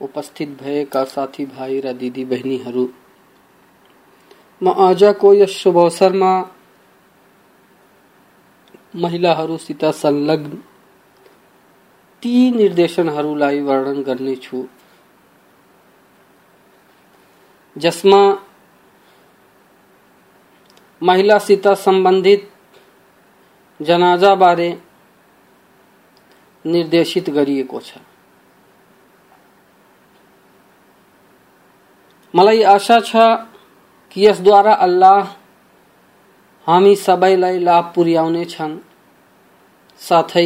उपस्थित भएका साथी भाइ र दिदी बहिनीहरू म आजको यस शुभ अवसरमा महिलाहरूसित संलग्न ती निर्देशनहरूलाई वर्णन गर्नेछु। जसमा महिलासित सम्बन्धित जनाजाबारे निर्देशित गरिएको छ। मलाई आशा छ कि यसद्वारा अल्लाह हामी सबैलाई लाभ पुर्याउने छन्। साथै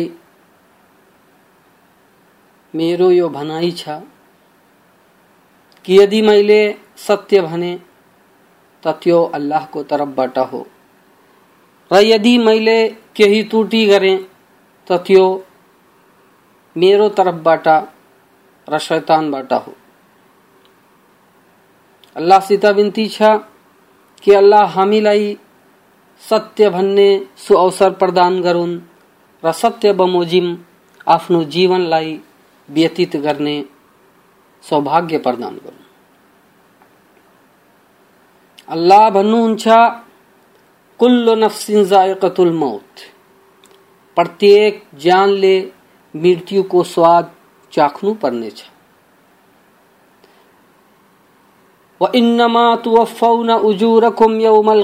मेरो यो भनाइ छ कि यदि मैले सत्य भने, त त्यो अल्लाहको तर्फबाट हो। र यदि मैले केही त्रुटि गरेँ, त त्यो मेरो तर्फबाट र शैतानबाट हो। अल्लाहसित बिन्ती छ कि अल्लाह हामीलाई सत्य भन्ने सुअवसर प्रदान गरून् र सत्य बमोजिम आफ्नो जीवनलाई व्यतीत गर्ने सौभाग्य प्रदान गरून्। अल्लाह भन्नुहुन्छ, कुल्लो नफ्सिन जायकतुल मौत। प्रत्येक जानले मृत्युको स्वाद चाख्नु पर्नेछ। व इन्नमा तुवफ़ौन उजूरकुम यौमल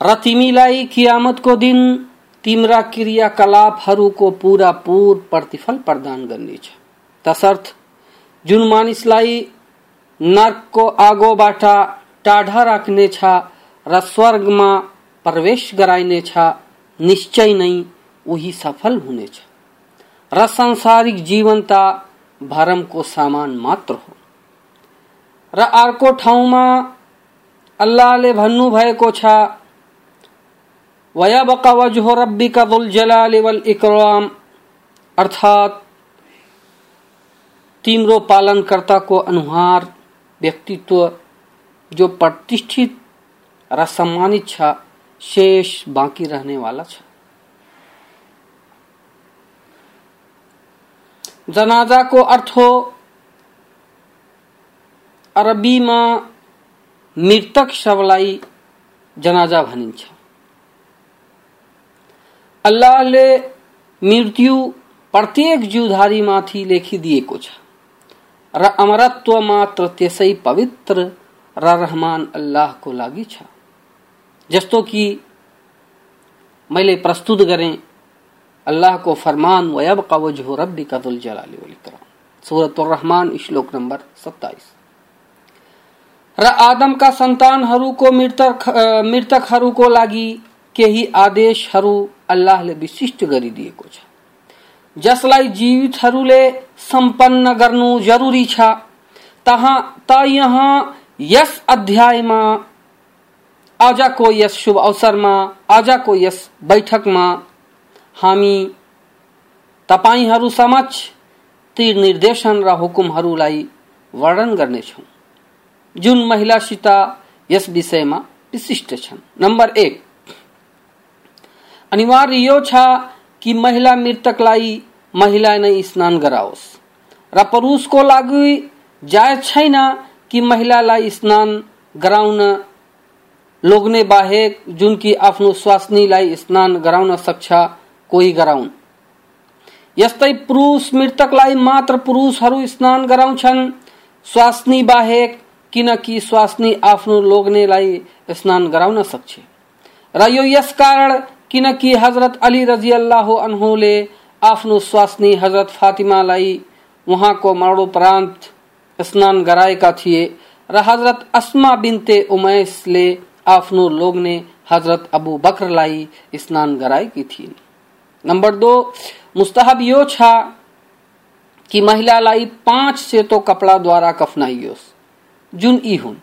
र तिमीलाई कियामतको दिन तिम्रा क्रियाकलापहरूको पुरापुर प्रतिफल प्रदान गर्नेछ तसर्थ जुन मानिसलाई नर्कको आगोबाट टाढा राख्नेछ र स्वर्गमा प्रवेश गराइनेछ निश्चय नै उही सफल हुनेछ र सांसारिक जीवन त भरमको सामान मात्र हो। र अर्को ठाउँमा अल्लाहले भन्नु भएको छ। वयबका जलाल वल तिम्रो पालनकर्ताको अनुहार, व्यक्तित्व, जो प्रतिष्ठित र सम्मानित छ। शेष बाँकी रहने वाला छ जनाजाको अर्थ हो अरबीमा मृतक शवलाई जनाजा भनिन्छ। अल्लाहले मृत्यु प्रत्येक जीवधारीमाथि लेखिदिएको छ। र अमरत्व मात्र त्यसै पवित्र, र रहमान अल्लाहको लागि छ। जस्तो कि मैले प्रस्तुत गरें अल्लाह को फरमान वयब कवजह रबी कदुल जलाल सूरत रहमान श्लोक नंबर सत्ताईस। र आदमका सन्तानहरूको मृतक मृतकहरूको लागि केही आदेशहरू अल्लाहले विशिष्ट गरिदिएको छ। जसलाई जीवितहरूले सम्पन्न गर्नु जरुरी छ। तहाँ, त यहाँ यस अध्यायमा आजको यस शुभ अवसरमा आजको यस बैठकमा हामी तपाईँहरू समक्ष ती निर्देशन र हुकुमहरूलाई वर्णन गर्नेछौँ। जुन महिलासित यस विषयमा विशिष्ट छन्। नम्बर एक, अनिवार्य यो छ कि महिला मृतकलाई महिला नै स्नान गराओस् र पुरुषको लागि जायज़ छैन कि महिलालाई स्नान गराउन लोग्ने बाहेक जुन कि आफ्नो स्वास्नीलाई स्नान गराउन सक्छ कोही गराउन्। यस्तै पुरुष मृतकलाई मात्र पुरुषहरू स्नान गराउँछन्। स्वास्नी बाहेक किनकि स्वास्नी आफ्नो लोग्नेलाई स्नान गराउन सक्छ। र यो यस कारण किनकि हजरत अली रजी अल्लाह अनहुले आफ्नो स्वास्नी हजरत फातिमालाई उहाँको मरणोपरान्त स्नान गराएका थिए र हजरत अस्मा बिन्ते उमैसले आफ्नो लोग्ने हज़रत अबू बकरलाई स्नान गराएकी थिइन् नंबर दो, मुस्तहब यो छ कि महिलालाई पाँच सेतो कपडाद्वारा कफनाइयोस् जुन यी हुन्।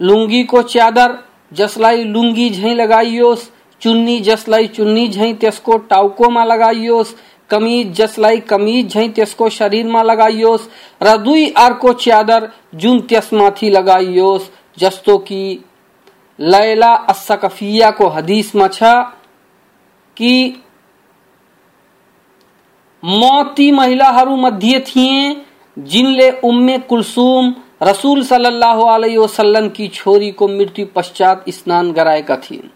लुङ्गीको च्यादर जसलाई लुङ्गी झैँ लगाइयोस् चुन्नी जसलाई चुन्नी झैँ त्यसको टाउकोमा लगाइयोस् कमीज जसलाई कमीज झैँ त्यसको शरीरमा लगाइयोस् र दुई अर्को च्यादर जुन त्यसमाथि लगाइयोस् जस्तो कि लैला असकफियाको हदिसमा छ कि म ती महिलाहरू मध्ये थिए, जिनले उम्मे कुलसुम रसूल सल्लल्लाहु अलैहि वसल्लम की छोरी को मृत्यु पश्चात स्नान गराएका थिइन्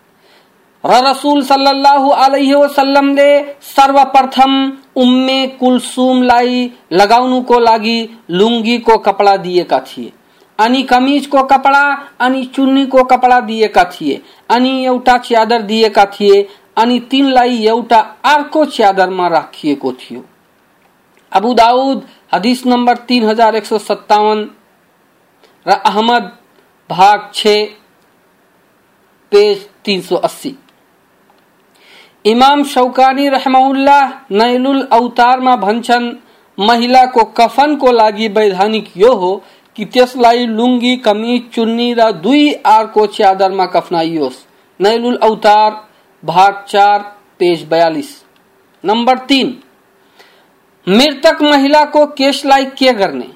र रसूल सल्लल्लाहु अलैहि वसल्लमले सर्वप्रथम उम्मे कुलसुमलाई लगाउनुको लागि लुङ्गीको कपडा दिएका थिए अनि कमिजको कपडा, अनि चुन्नीको कपडा दिएका थिए। अनि एउटा च्यादर दिएका थिए। अनि तिनलाई एउटा अर्को च्यादरमा राखिएको थियो। अबु दाऊद हदिस नंबर तीन हज़ार एक सौ सत्तावन, र अहमद, भाग छ, पेज तीन सौ अस्सी। इमाम शौकानी रहमाउल्लाह नैलुल अवतारमा भन्छन्, महिलाको कफनको लागि वैधानिक यो हो कि त्यसलाई लुङ्गी, कमिज, चुन्नी र दुई आरको च्यादरमा कफनाइयोस्। नैलुल अवतार, भाग चार, पेज बयालीस। नंबर तीन। मृतक महिला को केशलाई के गर्ने?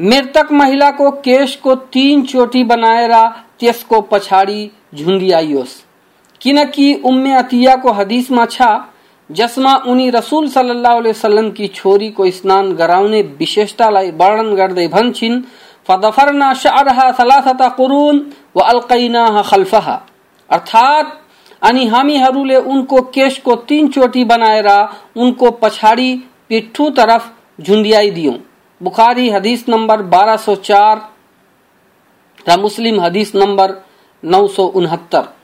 मृतक महिला को केश को तीन चोटी बनाएर त्यसको पछाडि झुन्डियाइयोस्। किनकि उम्मे अतियाको हदिसमा छ जसमा उनी रसूल सल्लल्लाहु अलैहि वसल्लम की छोरीको स्नान गराउने विशेषतालाई वर्णन गर्दै भन्छन्, फदफरना शअरहा सलासता कुरुन व अलकैनाहा खल्फहा। अर्थात, अनि हामीहरूले उनको केशको तीन चोटी बनाएर उनको पछाडि पिट्ठू तरफ़ झुन्डियाइदियौं। बुखारी हदीस नंबर 1204 र मुस्लिम हदीस नंबर नौ सौ उनहत्तर।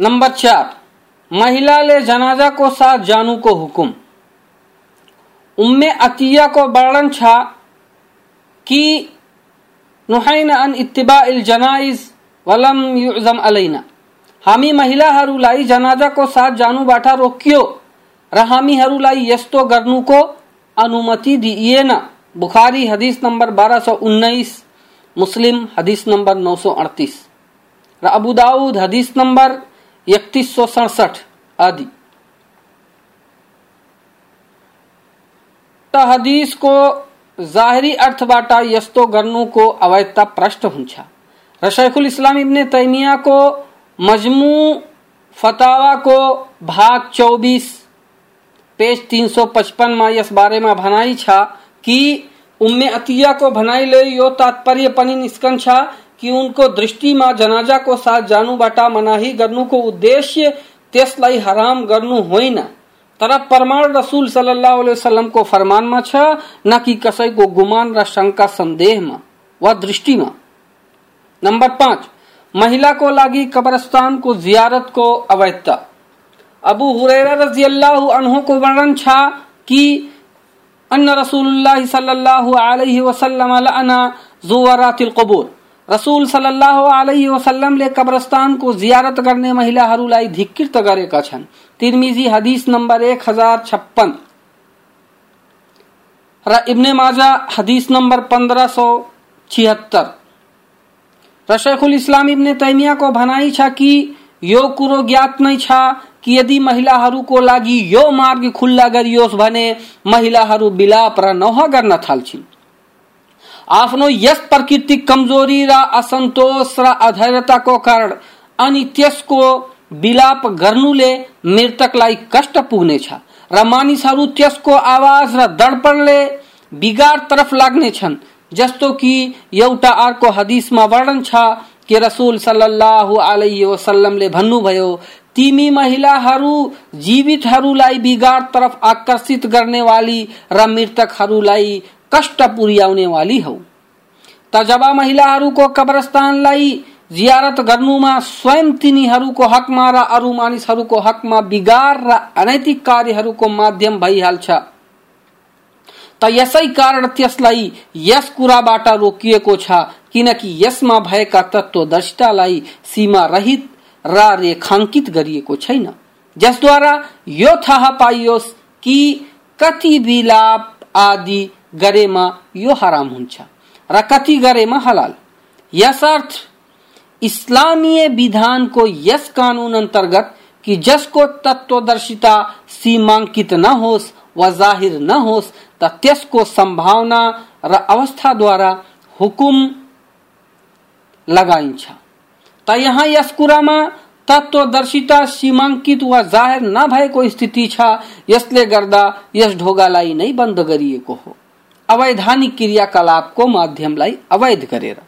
नंबर चार महिलाले जनाजाको साथ जानुको हुकुम। उम्मे अतिया को वर्णन छ कि नुहैन अन इत्तिबा इल जनाइज वलम युजम अलैना। हामी महिलाहरूलाई जनाजाको साथ जानुबाट रोकियो। र हामीहरूलाई यस्तो गर्नुको अनुमति दिइएन बुखारी हदिस सौ उन्नाइस मुस्लिम हदीस नंबर नौ सौ अडतिस। र अबुदाउद हदिस नम्बर एकतिस सौ आदि। हदिसको जाहेरी अर्थबाट यस्तो गर्नुको अवैधता प्रष्ट हुन्छ। र शैखुल इस्लाम इब्ने तैमिया को मजमू फतावा को भाग 24 पेज 355 में यस बारे में भनाई छ कि उम्मे अतिया को भनाई ले यो तात्पर्य पनि निस्कन छ कि उनको दृष्टिमा जनाजाको साथ जानुबाट मनाही गर्नुको उद्देश्य त्यसलाई हराम गर्नु होइन। तर प्रमाण रसूल सल्लल्लाहु अलैहि वसल्लमको फरमानमा छ, न कि कसैको गुमान र शंका संदेहमा वा दृष्टिमा नंबर पाँच, महिला को लागी कब्रस्तान को जियारत को अवैधता। अबू हुरैरा रज़ी अल्लाह अनहु को वर्णन छा कि अन्न रसूलुल्लाह सल्लल्लाहु अलैहि वसल्लम लअना जुवरातिल कबूर। रसूल सल्लल्लाहु अलैहि वसल्लम ले कब्रस्तान को जियारत गर्ने महिलाहरूलाई धिक्कृत गरेका छन्। तिर्मिजी हदीस नम्बर एक हज़ार छप्पन। र इब्ने माजा हदीस नम्बर पंद्रह सौ छिहत्तर। र शेखुल इस्लाम इब्ने तैमियाको भनाइ छ कि यो कुरो ज्ञात नै छ कि यदि महिलाहरूको लागि यो मार्ग खुल्ला गरियोस् भने महिलाहरू विलाप र नौह गर्न थाल्छिन्। आफ्नो यस प्राकृतिक कमज़ोरी र असन्तोष र अधैर्यताको कारण अनि त्यसको विलाप गर्नुले मृतकलाई कष्ट पुग्नेछ र मानिसहरू त्यसको आवाज़ र दर्पणले बिगार तर्फ लाग्नेछन् जस्तो कि एउटा अर्को हदिसमा वर्णन छ कि रसूल अलैहि वसल्लमले भन्नुभयो, तिमी महिलाहरू जीवितहरूलाई बिगाड तरफ़ आकर्षित गर्ने वाली र मृतकहरूलाई कष्ट पुर्याउने वाली हौ। त जब महिलाहरूको कब्रस्तानलाई जियारत गर्नुमा स्वयं तिनीहरूको हकमा र अरू मानिसहरूको हकमा बिगार र अनैतिक कार्यहरूको माध्यम भइहाल्छ। त यसै कारण त्यसलाई यस कुराबाट रोकिएको छ, किनकि यसमा भएका तत्वदर्शितालाई सीमा रहित र रेखाङ्कित गरिएको छैन। जसद्वारा यो थाहा पाइयोस् कि कति विलाप आदि गरेमा यो हराम हुन्छ। र कति गरेमा हलाल। यसर्थ इस्लामीय विधानको यस कानून अंतर्गत कि जसको तत्वदर्शिता सीमांकित न होस् व ज़ाहिर न होस् त त्यसको संभावना र अवस्थाद्वारा हुकुम लगाइन्छ। त यहाँ यस कुरामा तत्वदर्शिता सीमांकित वा जाहेर नभएको स्थिति छ, यसले गर्दा यस ढोगालाई नै बंद गरिएको हो। अवैधानिक क्रियाकलाप क्रियाकलापको माध्यमलाई अवैध गरेर।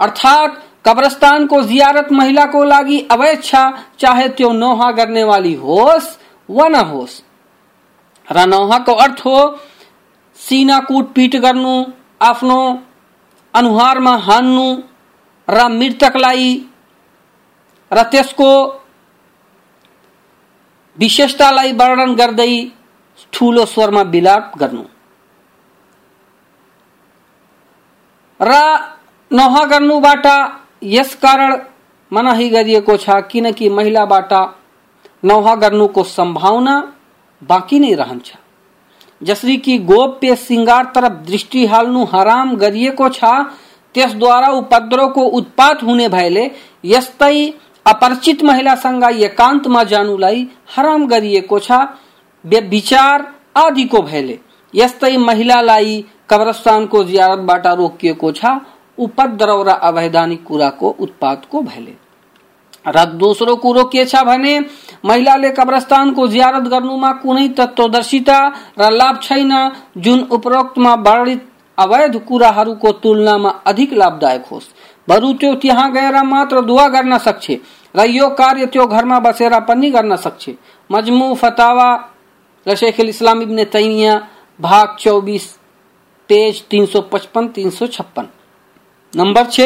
अर्थात् कब्रस्तानको जियारत महिलाको लागि अवैध छ, चाहे त्यो नोहा गर्ने वाली होस् वा नहोस् र नोहाको अर्थ हो, सिना कुटपिट गर्नु, आफ्नो अनुहारमा हान्नु र मृतकलाई र त्यसको विशेषतालाई वर्णन गर्दै ठुलो स्वरमा विलाप गर्नु। र नह गर्नुबाट यस कारण मनाही गरिएको छ किनकि महिलाबाट नौहा गर्नुको सम्भावना बाँकी नै रहन्छ जसरी कि गोप्य सिंगार तरफ़ दृष्टि हाल्नु हराम गरिएको छ त्यसद्वारा उपद्रवको उत्पात हुने भएले यस्तै अपरिचित महिलासँग एकान्तमा जानुलाई हराम गरिएको छ विचार आदिको भएले यस्तै महिलालाई कब्रस्तानको जियारतबाट रोकिएको छ उपद्रव र अवैधानिक कुराको उत्पादको भएले र दोस्रो कुरो के छ भने, महिलाले कब्रस्तानको जियारत गर्नुमा कुनै तत्वदर्शिता र लाभ छैन। जुन उपरोक्तमा वर्णित अवैध कुराहरूको तुलनामा अधिक लाभदायक होस्। बरु त्यो त्यहाँ गएर मात्र दुवा गर्न सक्छ र यो कार्य त्यो घरमा बसेर पनि गर्न सक्छ। मजमु फतावा र शेख इस्लाम इब्ने तैमिया भाग चौबीस पेज तीन सौ पचपन, तीन सौ छप्पन। नंबर छ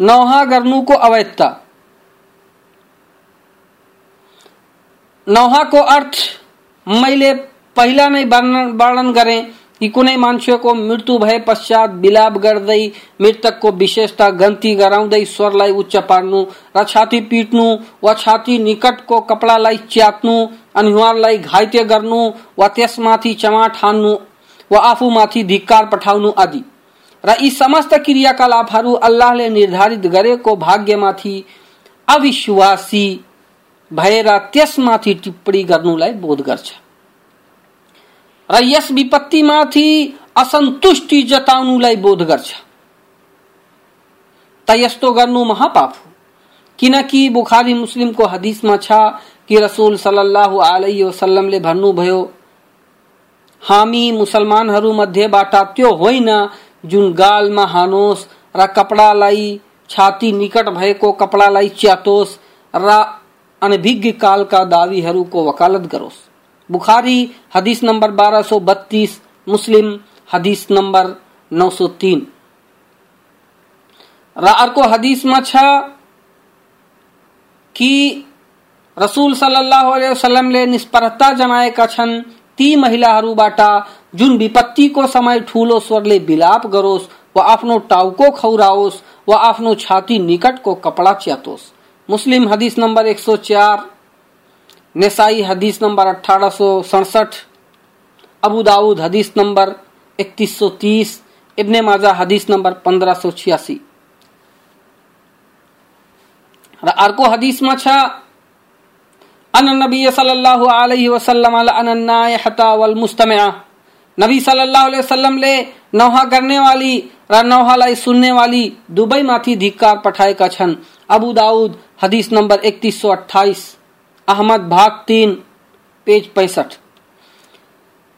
नौहा गर्नुको अवैधता। नौहाको अर्थ, मैले पहिला नै वर्णन गरेँ कि कुनै मान्छेको मृत्यु भए पश्चात विलाप मृतक को विशेषता गन्ती गराउँदै स्वरलाई उच्च पार्नु र छाती पिट्नु वा छाती निकटको कपडालाई च्यात्नु अनुहारलाई घाइते गर्नु वा त्यसमाथि चमाट हान्नु वा आफूमाथि धिक्कार पठाउनु आदि र यी समस्त क्रियाकलापहरू अल्लाहले निर्धारित गरेको भाग्यमाथि अविश्वासी भएर त्यसमाथि टिप्पणी गर्नुलाई बोध गर्छ र यस विपत्तिमाथि असन्तुष्टि जताउनुलाई बोध गर्छ त यस्तो गर्नु महापाप हो किनकि बुखारी मुस्लिमको हदिसमा छ कि रसुल सल्लाह अलैहि वसल्लमले भन्नुभयो हामी मुसलमानहरू मध्येबाट त्यो होइन, जुन गालमा हानोस् र कपडालाई छाती निकट भएको कपडालाई च्यातोस् र अनभिज्ञ कालका दावीहरूको वकालत गरोस्। बुखारी हदीस नंबर 1232 मुस्लिम हदीस नंबर 903 र अर्को हदीसमा छ कि रसूल सल्लल्लाहु अलैहि वसल्लमले निष्परता जनाएका छन्। ती महिलाहरूबाट जुन विपत्तिको समय ठूलो स्वरले विलाप गरोस् वा आफ्नो टाउको खौराओस् वा आफ्नो छाती निकटको कपडा च्यातोस्। मुस्लिम हदीस नंबर 104 नेसाई हदीस नंबर अठारह सौ सड़सठ, अबू दाऊद हदीस नंबर इकतीस सौ तीस, इब्ने माजा हदीस नंबर पंद्रह सौ छियासी। अर्को हदीस में छ अन नबी सल्लल्लाहु अलैहि वसल्लम अनन्नायहता वल मुस्तमिआ नबी सल्लल्लाहु अलैहि वसल्लम ले नौहा गर्ने वाली र नौहालाई सुन्ने वाली दुबई माथि धिक्कार पठाएका छन् अबू दाऊद हदीस नंबर 3128 अहमद भाग तीन पेज पैसठ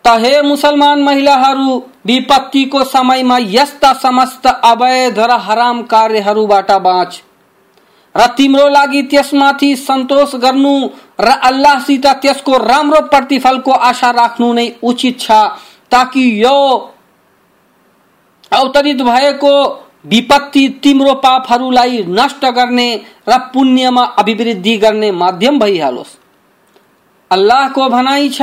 तहे मुसलमान महिलाहरू विपत्तिको समयमा यस्ता समस्त अवैध र हराम कार्यहरूबाट बाँच र तिम्रो लागि त्यसमाथि सन्तोष गर्नु र अल्लाहसित त्यसको राम्रो प्रतिफलको आशा राख्नु नै उचित छ, ताकि यो अवतरित भएको विपत्ति तिम्रो पापहरूलाई नष्ट गर्ने र पुण्यमा अभिवृद्धि गर्ने माध्यम भइहालोस्। अल्लाहको भनाइ छ,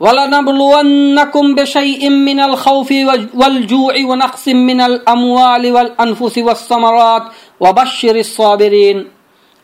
वलनब्लुवन्नकुम बिशैइन मिनल खौफि वलजूइ वनक्सिम मिनल अमवालि वलअनफुसि वस्समरात वबश्शिरिस साबिरीन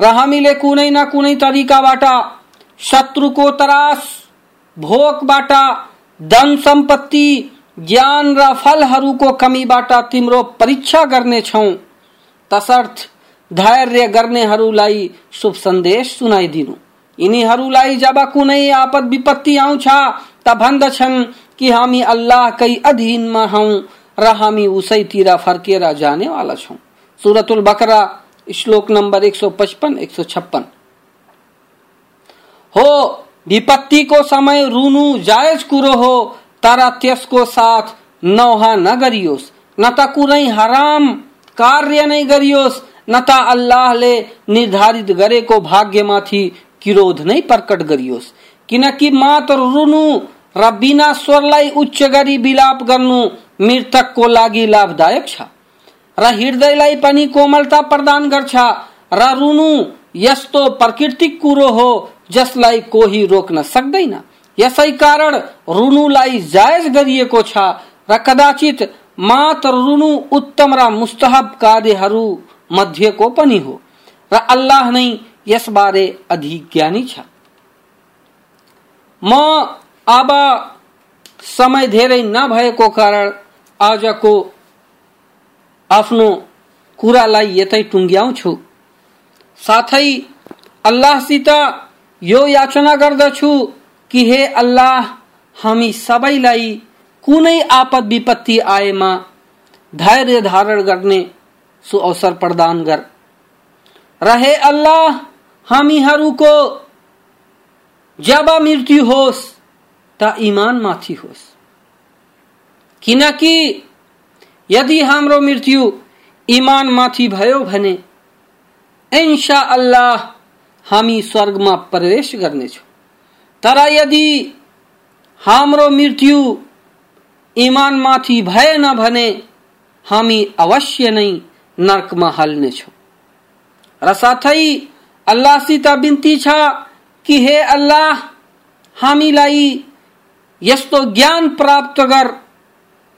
र हामीले कुनै न कुनै तरिकाबाट शत्रुको त्रास भोकबाट धन सम्पत्ति ज्ञान र फलहरूको कमीबाट तिम्रो परीक्षा गर्नेछौ तसर्थ धैर्य गर्नेहरूलाई शुभ सन्देश सुनाइदिनु यिनीहरूलाई जब कुनै आपद विपत्ति आउँछ त भन्दछन् कि हामी अल्लाहकै अधीनमा हौ र हामी उसैतिर फर्केर जानेवाला छौँ। सुरतुल बकरा, श्लोक नंबर 155 156 हो, विपत्ति को समय रुनु जायज़ कुरो हो, तर त्यसको साथ नौहा नगरियोस् न त कुनै हराम कार्य नै गरियोस्, न त अल्लाहले निर्धारित गरेको भाग्यमाथि किरोध नै प्रकट गरियोस्। किनकि मात्र रुनु र बिना स्वरलाई उच्च गरी विलाप गर्नु मृतकको लागि लाभदायक छ। र हृदयलाई पनि कोमलता प्रदान गर्छ। र रुनु यस्तो प्रकृतिक कुरो हो जसलाई कोही रोक्न सक्दैन। यसै कारण रुनुलाई जायज़ गरिएको छ र कदाचित मात्र रुनु उत्तम र मुस्तहब कार्यहरू मध्येको पनि हो। र अल्लाह नै यसबारे अधिक ज्ञानी छ। म अब समय धेरै नभएको कारण आजको आफ्नो कुरालाई यतै टुङ्ग्याउँछु। साथै अल्लाहसित यो याचना गर्दछु कि हे अल्लाह, हामी सबैलाई कुनै आपद विपत्ति आएमा धैर्य धारण गर्ने सु अवसर प्रदान गर। रहे अल्लाह, हामीहरूको जब मृत्यु होस् त इमान माथि होस्। किनकि यदि हाम्रो मृत्यु ईमान माथि भयो भने इन्शा अल्लाह हामी स्वर्गमा प्रवेश गर्नेछौँ। तर यदि हाम्रो मृत्यु इमान माथि भएन भने, हामी अवश्य नै नर्कमा हाल्नेछौँ। र साथै अल्लाहसित बिन्ती छ कि हे अल्लाह, हामीलाई यस्तो ज्ञान प्राप्त कर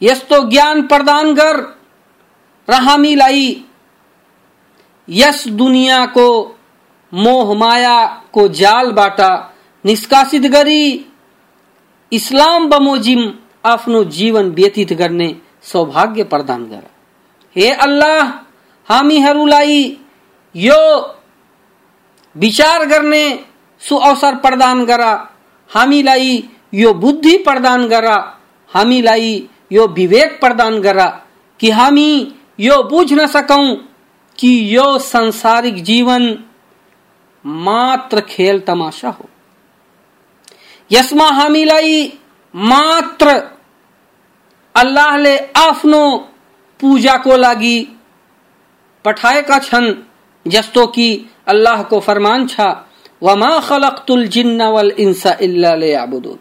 यस्तो ज्ञान प्रदान कर हामीलाई यस दुनियाँको मोह जालबाट निष्कासित गरी इस्लाम बमोजिम आफ्नो जीवन व्यतीत गर्ने सौभाग्य प्रदान गर। हे अल्लाह, हामीहरूलाई यो विचार गर्ने सुअवसर प्रदान गर। हामीलाई यो बुद्धि प्रदान गर हामीलाई यो विवेक प्रदान गर कि हामी यो बुझ्न सकौं कि यो संसारिक जीवन मात्र खेल तमाशा हो। यसमा हामीलाई मात्र अल्लाहले आफ्नो पूजाको लागि पठाएका छन्, जस्तो कि अल्लाहको फरमान छ, वमा खलक्तुल जिन्न वल इन्सा इल्ला लियाबुदुन।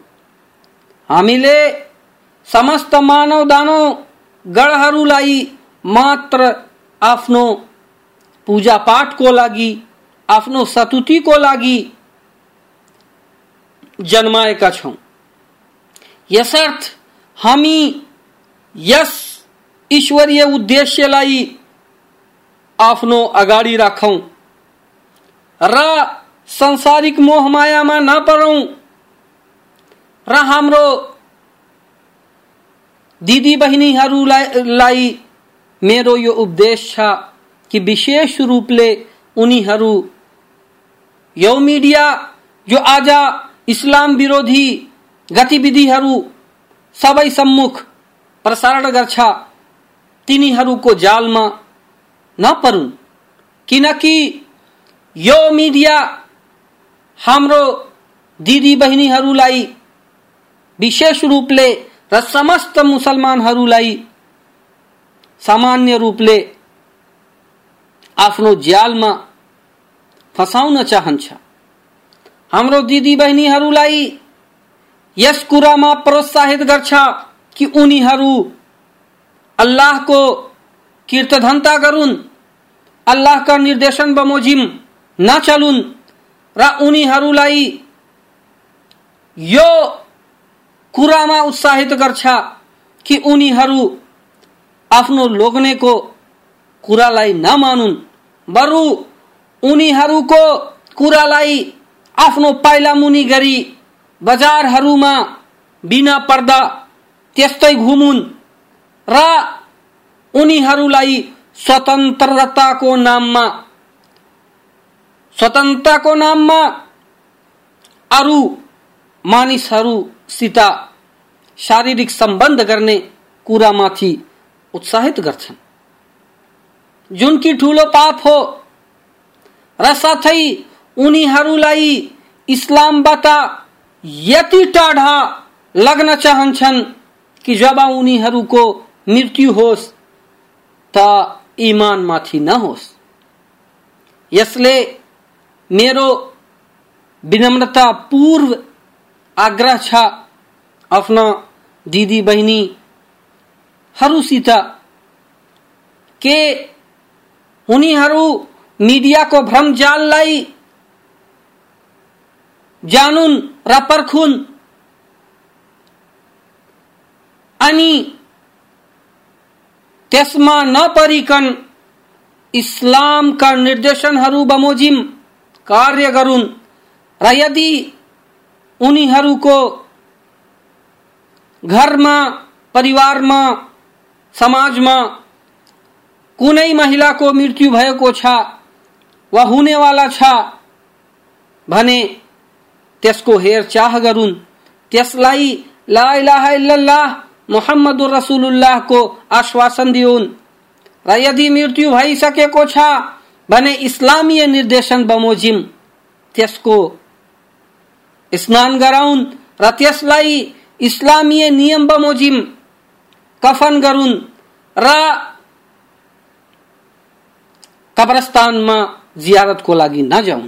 हामीले समस्त मानव दानव गणहरूलाई मात्र आफ्नो पूजा पाठको लागि, आफ्नो सतुतिको लागि जन्माएका छौँ। यसर्थ हामी यस ईश्वरीय उद्देश्यलाई आफ्नो अगाडि राखौँ। र संसारिक मोहमायामा नपरौँ र हाम्रो दिदी बहिनीहरूलाई मेरो यो उपदेश छ कि विशेष रूपले उनीहरू यो मिडिया जो आज इस्लाम विरोधी गतिविधिहरू सबै सम्मुख प्रसारण गर्छ। तिनीहरूको जालमा नपरुन्। किनकि यो मिडिया हाम्रो दिदी बहिनीहरूलाई विशेष रूपले र समस्त मुसलमानहरूलाई सामान्य रूपले आफ्नो जालमा फसाउन चाहन्छ। हाम्रो दिदी बहिनीहरूलाई यस कुरामा प्रोत्साहित गर्छ कि उनीहरू अल्लाहको कीर्तधन्ता गरून्, अल्लाहका निर्देशन बमोजिम नचलुन् र उनीहरूलाई यो कुरामा उत्साहित गर्छ कि उनीहरू आफ्नो लोग्नेको कुरालाई नमानुन्। बरु उनीहरूको कुरालाई आफ्नो पाइला मुनि गरी बजारहरूमा बिना पर्दा त्यस्तै घुमुन् र उनीहरूलाई स्वतन्त्रताको नाममा स्वतन्त्रताको नाममा अरू मानिसहरूसित शारीरिक सम्बन्ध गर्ने कुरामाथि उत्साहित गर्छन् जुन कि ठुलो पाप हो र साथै उनीहरूलाई इस्लामबाट यति टाढा लग्न चाहन्छन् कि जब उनीहरूको मृत्यु होस्, त इमानमाथि नहोस् यसले मेरो विनम्रता पूर्व आग्रह छ आफ्ना दिदी बहिनीहरूसित के उनीहरू मिडियाको भ्रमजाललाई जानुन् र पर्खुन् अनि त्यसमा नपरिकन इस्लामका निर्देशनहरू बमोजिम, कार्य गरून्। र यदि उनीहरूको घरमा, परिवारमा, समाजमा कुनै महिलाको मृत्यु भएको छ वा हुनेवाला छ भने त्यसको हेरचाह गरून्। त्यसलाई ला इलाहा इल्लल्लाह मोहम्मद रसुलुल्लाहको आश्वासन दिउन्। र यदि मृत्यु भइसकेको छ भने इस्लामीय निर्देशन बमोजिम त्यसको स्नान गराउन् र त्यसलाई इस्लामीय नियम बमोजिम कफन गरून् र कब्रस्तानमा जियारतको लागि नजाउन्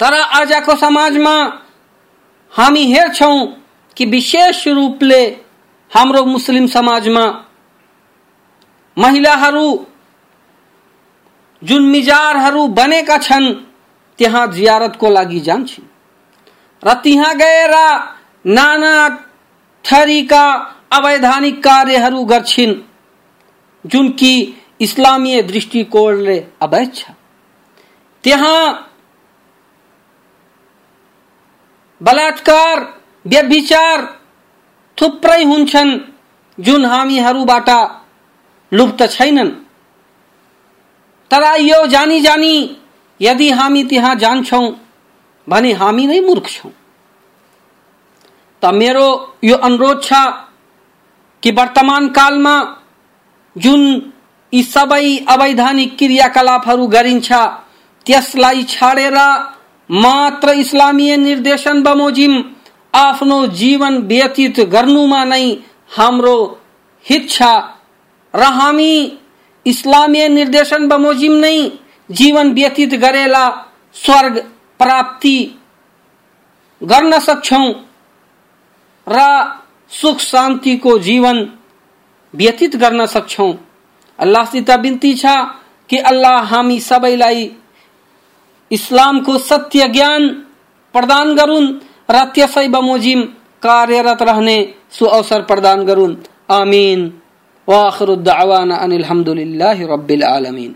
तर आजको समाजमा हामी हेर्छौँ कि विशेष रूपले हाम्रो मुस्लिम समाजमा महिलाहरू जुन मिजारहरू बनेका छन् त्यहाँ जियारतको लागि जान्छन् र त्यहाँ गएर नाना थरीका अवैधानिक कार्यहरू गर्छिन् जुन कि इस्लामीय दृष्टिकोणले अवैध छ। त्यहाँ बलात्कार, व्यभिचार थुप्रै हुन्छन्, जुन हामीहरूबाट लुप्त छैनन्। तर यो जानी जानी यदि हामी त्यहाँ जान्छौँ भने हामी नै मूर्ख छौँ। त मेरो यो अनुरोध छ कि वर्तमान कालमा जुन यी सबै अवैधानिक क्रियाकलापहरू गरिन्छ, त्यसलाई छाडेर मात्र इस्लामीय निर्देशन बमोजिम आफ्नो जीवन व्यतीत गर्नुमा नै हाम्रो हित छ र हामी इस्लामीय निर्देशन बमोजिम नै जीवन व्यतीत गरेला स्वर्ग प्राप्ति गर्न सक्छौँ। र सुख शान्तिको जीवन व्यतीत गर्न सक्छौँ। अल्लाहसित बिन्ती छ कि अल्लाह हामी सबैलाई इस्लामको सत्य ज्ञान प्रदान गरून् र त्यसै बमोजिम कार्यरत रहने सुअवसर प्रदान गरून् आमीन। दावाना अनिल हमदुलिल्लाहि रब्बिल आलमीन।